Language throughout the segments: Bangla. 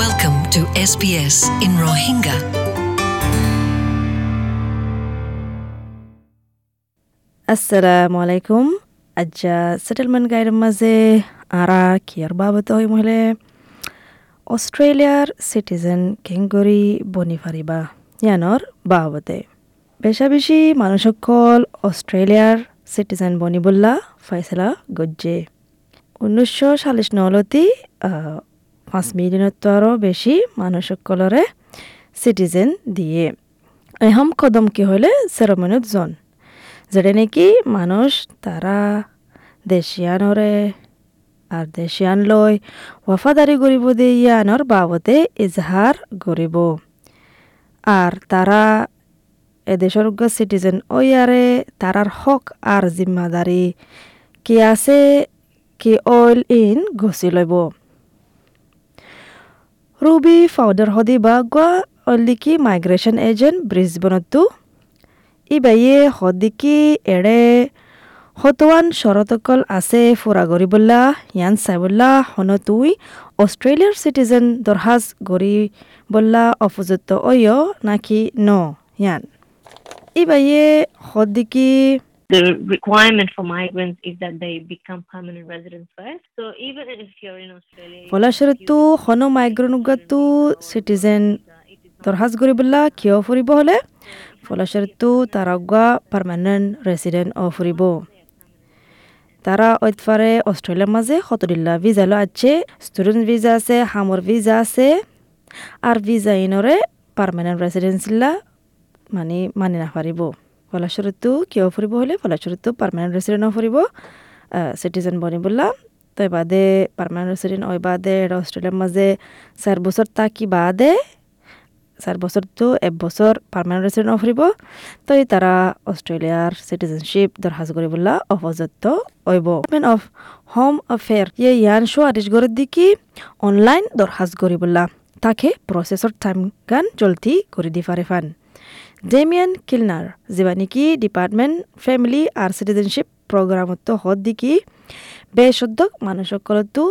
Welcome to SBS in Rohingya. আসসালামু আলাইকুম আজ্জা সেটেলমেন্ট গাইডের মাঝে আরা কিয়ার বাবত হই মহিলে অস্ট্রেলিয়ার সিটিজেন কেঙ্গরি বনি ফারিবা ইয়ানর বাবতে বেশা বেশি মানুষসকল অস্ট্রেলিয়ার সিটিজেন বনি বললা ফয়সলা গজ্জে উনিশশো চাল্লিশ নলতি পাঁচ মিলিয়নত আরও বেশি মানুষসকলরে সিটিজেন দিয়ে। এহম কদম কি হলে সেরমনিত জন? যেটা নাকি মানুষ তারা দেশিয়ানরে আর দেশিয়ান লই ওয়াফাদারি করিব দে ইয়ানর বাবদে ইজহার করিব আর তারা এদেশের সিটিজেন ওয়ারে তারার হক আর জিম্মাদারি কি আছে, কি অইল ইন ঘষি লইব রুবি ফাউডার হদি বা গোয়া অলিকি মাইগ্রেশন এজেন্ট ব্রিজবনতো ইবাইয়ে হদিকি এড়ে হতওয়ান শরতকল আছে ফুরা গরিবুল্লাহ ইয়ান সাইবুল্লাহ হন তুই অস্ট্রেলিয়ার সিটিজেন দরহাজ গরি বল্লা অফুজত অয় নাকি ন ইয়ান ইবাইয়ে হদিকি the requirement for migrants is that they become permanent residents first. So even if you're in Australia, ফলাশৰতো হন মাইগ্ৰনুগাতো সিটিজেন দৰখাস্ত কৰিবলৈ কিয় ফুৰিব হ'লে ফলাশৰতো তাৰাগুৱা পাৰ্মানেণ্ট ৰেচিডেণ্ট অ ফুৰিব তারা ঐতফারে অস্ট্রেলিয়ার মাঝে কতদিল্লা ভিজা লো আছে স্টুডেন্ট ভিজা আছে হামর ভিজা আছে আর ভিজা ইনরে পার্মানেন্ট রেসিডেন্সিলা মানে মানি না পারিব ফলাশরতো কিয় ফুৰিব হ'লে? ফলাশরতো পার্মানেন্ট রেসিডেন্ট ফুৰিব সিটিজেন বনিবলা। তই বাদে পার্মানেন্ট রেসিডেন্ট ওই বাদে এটা অস্ট্রেলিয়ার মাঝে চার বছর থাকি বাদে চার বছর তো এক বছর পার্মানেন্ট রেসিডেন্ট ফুৰিব। তই তারা অস্ট্রেলিয়ার সিটিজেনশিপ দরখাস্ত কৰিবলৈ, অপযুক্ত হইব। ডিপার্টমেন্ট অফ হোম অফেয়ার ইয়ে ইয়ান শো আদেশ করে দিকি অনলাইন দরখাস্ত করিবলা তাকে প্রসেসর টাইম গান জলদি করে দি পারে ফান ডেমিয়ান কিলনার যিবা নেকি ডিপার্টমেন্ট ফ্যামিলি আর সিটিজেনশিপ প্রোগ্রামত হদ দিকি বেসদ্যক মানুহসকলতো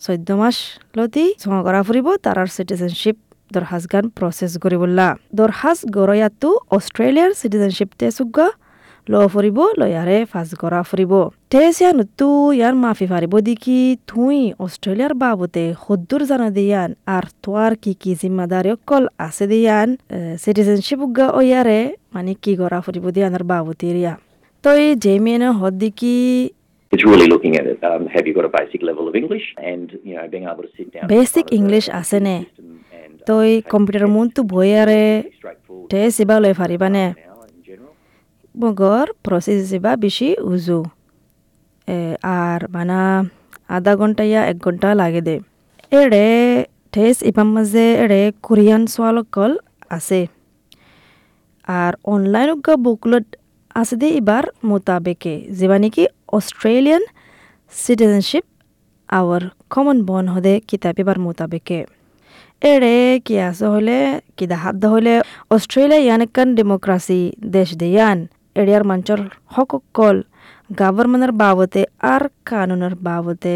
চৈধ্য মাস লতি জমা কৰা ফুৰিব তাৰাৰ চিটিজেনশ্বিপ দৰহাজ গান প্ৰচেছ কৰিবলা দৰহাজ গৰয়াতো অষ্ট্ৰেলিয়াৰ চিটিজেনশ্বিপ তেচুগা ল ফুৰিব লয়াৰে ফাজ কৰা ফুৰিব তেচিয়া নতু ইয়াৰ মাফি ফাৰিব দেখি থুই অষ্ট্ৰেলিয়াৰ বাবতে সদ্দুৰ জানা দিয়ান আর তোয়ার কি কি জিম্মাদারি অকল আছে দিয়ান চিটিজেনশ্বিপ উগা ওয়ারে মানে কি কৰা ফুৰিব দিয়ানৰ বাবতে রিয়া তই জেমিয়েনে হদ দেখি It's really looking at it. Um, have you got a basic level of English, and you know, being able to sit down. Basic English আছে নে? uh, তই কম্পিউটাৰ মনটো বয়াৰে pretty straightforward লৈ general. বগর প্রসেস চিবা বেশি উজু আর মানা আধা ঘণ্টা ইয়া এক ঘণ্টা লাগে দে এড়ে ঠেস ইপাম মাঝে এড়ে কোরিয়ান সোয়ালকল আছে আর অনলাইন বুকলত আছে দে এবার মোতাবেকে যেবা নাকি অস্ট্রেলিয়ান সিটিজেনশিপ আওয়ার কমন বন হদে কিতাব এবার মোতাবেকে এড়ে কি আছে হলে কি হাত হলে অস্ট্রেলিয়া ইয়ান একান ডেমোক্রাসি দেশ দে ইয়ান এড়িয়ার মঞ্চর হকল গভর্নমেন্টের বাবতে আর কানুনের বাবতে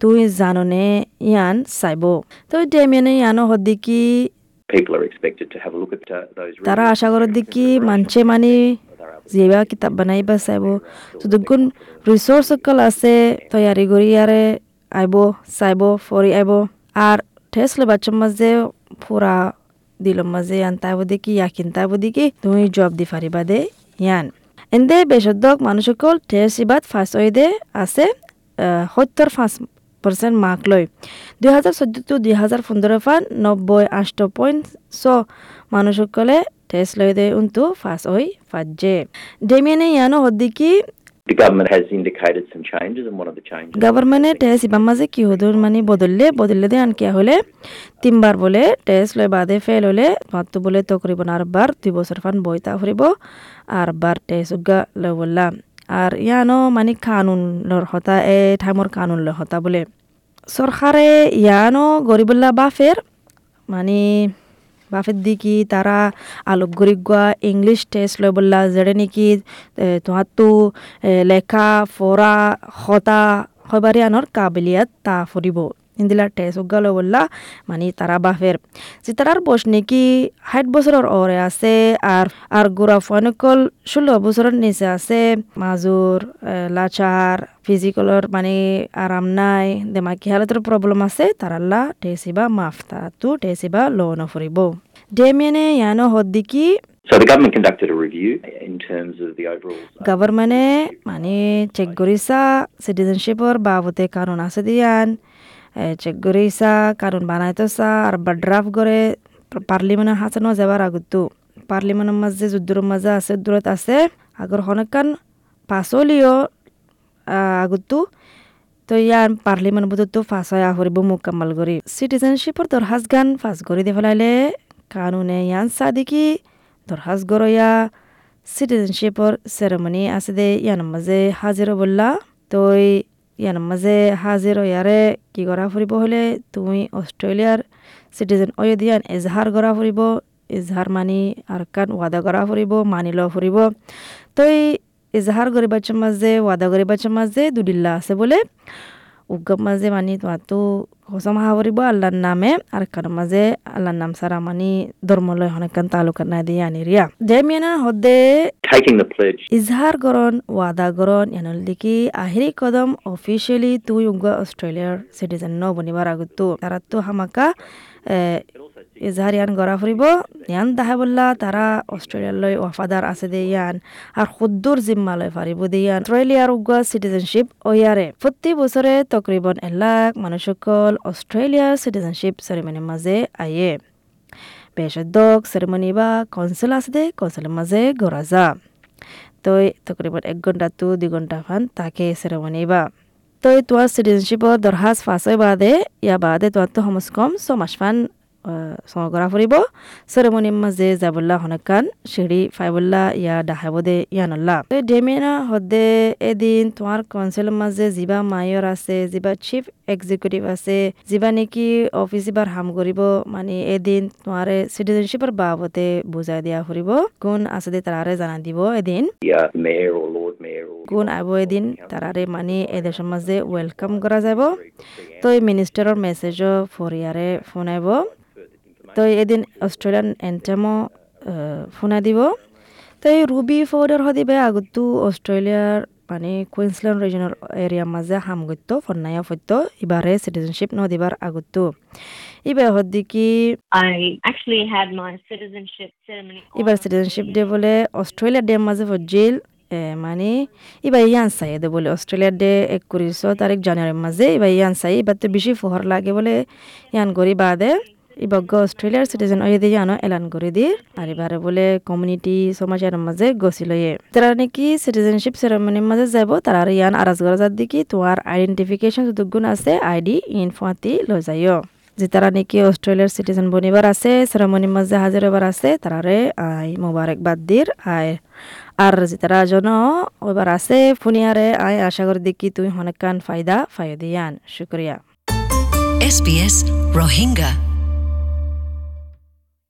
তুই জাননে ইয়ান চাইব তো ডেমিয়ানে ইয়ানো those. তারা আশা করে and দিকি মানছে মানি যেবা কিতাব বানাইবা চাইব যদুগুণ রিসোর্স সকল আছে তৈয়ারি করি ইয়ারে আইব চাইব ফরি আইব আর ঠেস বাচ্চার মাঝে পুরা দিলম মাঝে ইয়ান তাইব দেখি ইয়াকিন তাইব দেখি তুমি জব দি ফারিবা দে ইয়ান। এন্দে বেসদক মানুষ সকল ঠেস ইবাদ ফাঁস ওয়েদে আছে সত্তৰ পাঁচ পার্সেন্ট মার্ক লয় দুহেজাৰ চৈধ্য টু দুই হাজার পোন্ধৰ ফান নব্বৈ আঠ পইণ্ট ছ মানুহসকলে টেষ্ট লৈ দে উনটো ফাৰ্ষ্ট হৈ ফাজে ডেমিয়ানে ইয়ানো হদ্দিকি The government has indicated some changes, and one of the changes. গভর্নমেন্টে টেষ্ট ইবাৰ মাজে কি হদুৰ মানে বদলিলে বদলিলে দে আনকিয়া হলে? তিনবাৰ বোলে টেষ্ট লৈ বাদে ফেল হলে মাতটো বোলে তো কৰিব আর বার দুই বছর ফান বইতা ফুৰিব আর বার টেষ্ট উগা লৈ বললাম। আর ইয়ানো মানে কানুন লর হতা এ ঠাইমর কানুন লয় হতা বোলে। সরকারে ইয়ানো গরিবুল্লাহ বাফের মানে বাফেত দি কি তাৰা আলোপ গুৰি গোৱা ইংলিছ টেষ্ট লৈ বোলা যেনে নেকি তোহাঁতো লেখা ফৰা সতা সবাৰী আনৰ কাবিলিয়াত তা ফুৰিব। ইন্দিলা টেস উগালো বললা মানে তারা বাফের যে তারার বয়স নাকি ষাট বছরের ওরে আছে আর আর গোড়া ফনকল ষোলো বছরের নিচে আছে মাজুর লাচার ফিজিক্যালর মানে আরাম নাই দেমাকি হালতের প্রবলেম আছে তারাল্লা টেসিবা মাফ তারা তো টেসিবা লো নফরিব ডেমিয়ানে ইয়ানো হদ্দিকি So the government conducted a review in terms of the overall. গভর্নমেন্টে মানে চেক কৰিছা চিটিজেনশ্বিপৰ বাবতে কানুন আছে দিয়ান। চেক কৰিছা কানুন বানাই থৈছা আৰু বা ড্ৰাফট কৰে পাৰ্লিমেণ্টৰ হাচানো যাবাৰ আগতো পাৰ্লিমেণ্টৰ মাজে যুদ্ধৰ মাজে আছে, দূৰত আছে। আগৰ হনকান পাচলিও আগতো তো ইয়াৰ পাৰ্লিমেণ্ট বুধতো ফাঁচ হয় আহৰিব মুকাম্মাল কৰি। চিটিজেনশ্বিপৰ দৰখাজ গান ফাঁচ কৰি দি পেলাইলে। কানুনে ইয়ান চাদিকি দৰখাজ গৰয়া। চিটিজেনশ্বিপৰ চেৰেমনি আছে দে, ইয়ানৰ মাজে হাজিৰ বললা তই ইয়ানৰ মাজে হাজিৰ ইয়াৰে কি কৰা ফুৰিব হ'লে তুমি অষ্ট্ৰেলিয়াৰ চিটিজেন অয়োধিয়ান দিয়ান এজাহাৰ কৰা ফুৰিব, এজাহাৰ মানি আৰকান ৱাদা কৰা ফুৰিব, মানি ল ফুৰিব। তই কৰি বাচ্চাৰ মাজে, ৱাদা কৰি বাচ্চাৰ মাজে দুদিল্লা আছে বোলে। উগ্গম মাঝে মানি তোমাতো হসম হাবরিব আল্লাহর নামে আর কার মাঝে আল্লাহর নাম সারা মানি ধর্মলয় হনেকান তালুকাত না দিয়ে আনিরিয়া ডেমিয়ানার হদে Taking the pledge. ইজহার গরন ওয়াদা গরন ইয়ানল দিকি আহিরি কদম অফিসিয়ালি তুই উঙ্গা অস্ট্রেলিয়ার সিটিজেন ন বনিবার আগতো তারা তো হামাকা ইজহার ইয়ান গড়া ফুরিব ইয়ান দাহে বললা তারা অস্ট্রেলিয়ালৈ ওয়াফাদার আছে দে ইয়ান আর খুদ্দুর জিম্মা লয় ফারিব দে ইয়ান অস্ট্রেলিয়ার উগ্র সিটিজেনশিপ ওয়ারে প্রতি বছরে তকরিবন এলাক মানুষসকল অস্ট্রেলিয়ার সিটিজেনশিপ সেরেমনির মাঝে আয়ে বেশদ্দক সেরেমনি বা কনসেল আছে দে কনসেলের মাঝে গড়া যা তই তকরিবন এক ঘণ্টা তো দুই ঘণ্টা ফান তাকে সেরেমনি বা তই তোমার সিটিজেনশিপর দরখাস্ত ফাঁস হয় বাদে ইয়া বাদে তোমার তো সমস কম ছমাস ফান সমগ্ৰা ফুৰিব চেৰেমনিৰ মাজে যাবল্লা হনকান চিৰি ফাইবল্লা ইয়া ডাহাব দে ইয়ানল্লা তই ডেমেনা হদে এদিন তোমাৰ কাউন্সিলৰ মাজে যিবা মায়ৰ আছে যিবা চিফ এক্সিকিউটিভ আছে যিবা নেকি অফিচ এবাৰ হাম কৰিব মানে এদিন তোমাৰে চিটিজেনশ্বিপৰ বাবতে বুজাই দিয়া ফুৰিব কোন আছে দে তাৰে জানা দিব এদিন? কোন আব এদিন তারারে মানে এদেশের মাঝে ওয়েলকাম করা যাব। তো এই মিনিস্টারের মেসেজও ফরিয়ারে ফোনাইব। তো এদিন অস্ট্রেলিয়ান এন্টেমও ফোনা দিব। তো এই রুবি হদিবে আগতো অস্ট্রেলিয়ার মানে কুইন্সল্যান্ড রিজনের এরিয়ার মাঝে হামগত্য ফন্নায়া ফত্য ইবারে সিটিজেনশিপ ন দিবার আগতো ইবে হদ্দি কি এবার সিটিজেনশিপ ডে বলে অস্ট্রেলিয়া ডে মাঝে ফজিল মানে এবার ইয়ান চাই দে বলে অস্ট্রেলিয়া ডে একত্রিশ তারিখ জানুয়ারির মাঝে এবার ইয়ান চাই এবার তো বেশি ফোহর লাগে বলে ইয়ান করি বাদে এবার অস্ট্রেলিয়ার সিটিজেন ওই দিয়ে জানো এলান করে দিয়ে। আর এবারে বলে কমিউনিটি সমাজের মাঝে গছিল ইয়ে তারা নাকি সিটিজেনশিপ সেরেমনির মাঝে যাব তারা ইয়ান আরাজ গরাজার দিকে তোমার আইডেন্টিফিকেশন যতগুণ আছে আইডি ইনফাতি লৈ যাইও যে তারা নাকি অস্ট্রেলিয়ার সিটিজেন বনিবার আছে সেরেমনির মাঝে হাজির হবার আছে তারারে আই মোবারকবাদ দির আয় আর যে তারা জন ওইবার আছে ফুনিয়ারে আয় আশা করি দেখি তুমি অনেক ফায়দা ফায়দিয়ান শুক্রিয়া SBS, Rohingya